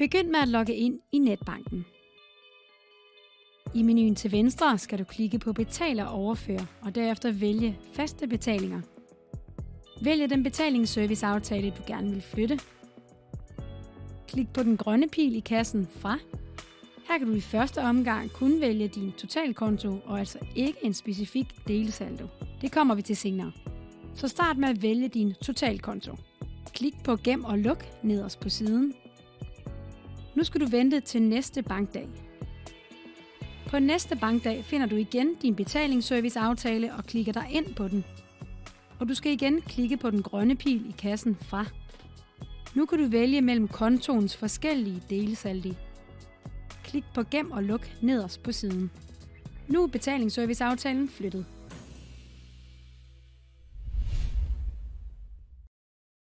Begynd med at logge ind i netbanken. I menuen til venstre skal du klikke på Betal og overfør, og derefter vælge Faste betalinger. Vælg den betalingsserviceaftale, du gerne vil flytte. Klik på den grønne pil i kassen Fra. Her kan du i første omgang kun vælge din totalkonto og altså ikke en specifik delsaldo. Det kommer vi til senere. Så start med at vælge din totalkonto. Klik på Gem og luk nederst på siden. Nu skal du vente til næste bankdag. På næste bankdag finder du igen din betalingsserviceaftale og klikker dig ind på den. Og du skal igen klikke på den grønne pil i kassen fra. Nu kan du vælge mellem kontoens forskellige delsaldi. Klik på Gem og luk nederst på siden. Nu er betalingsserviceaftalen flyttet.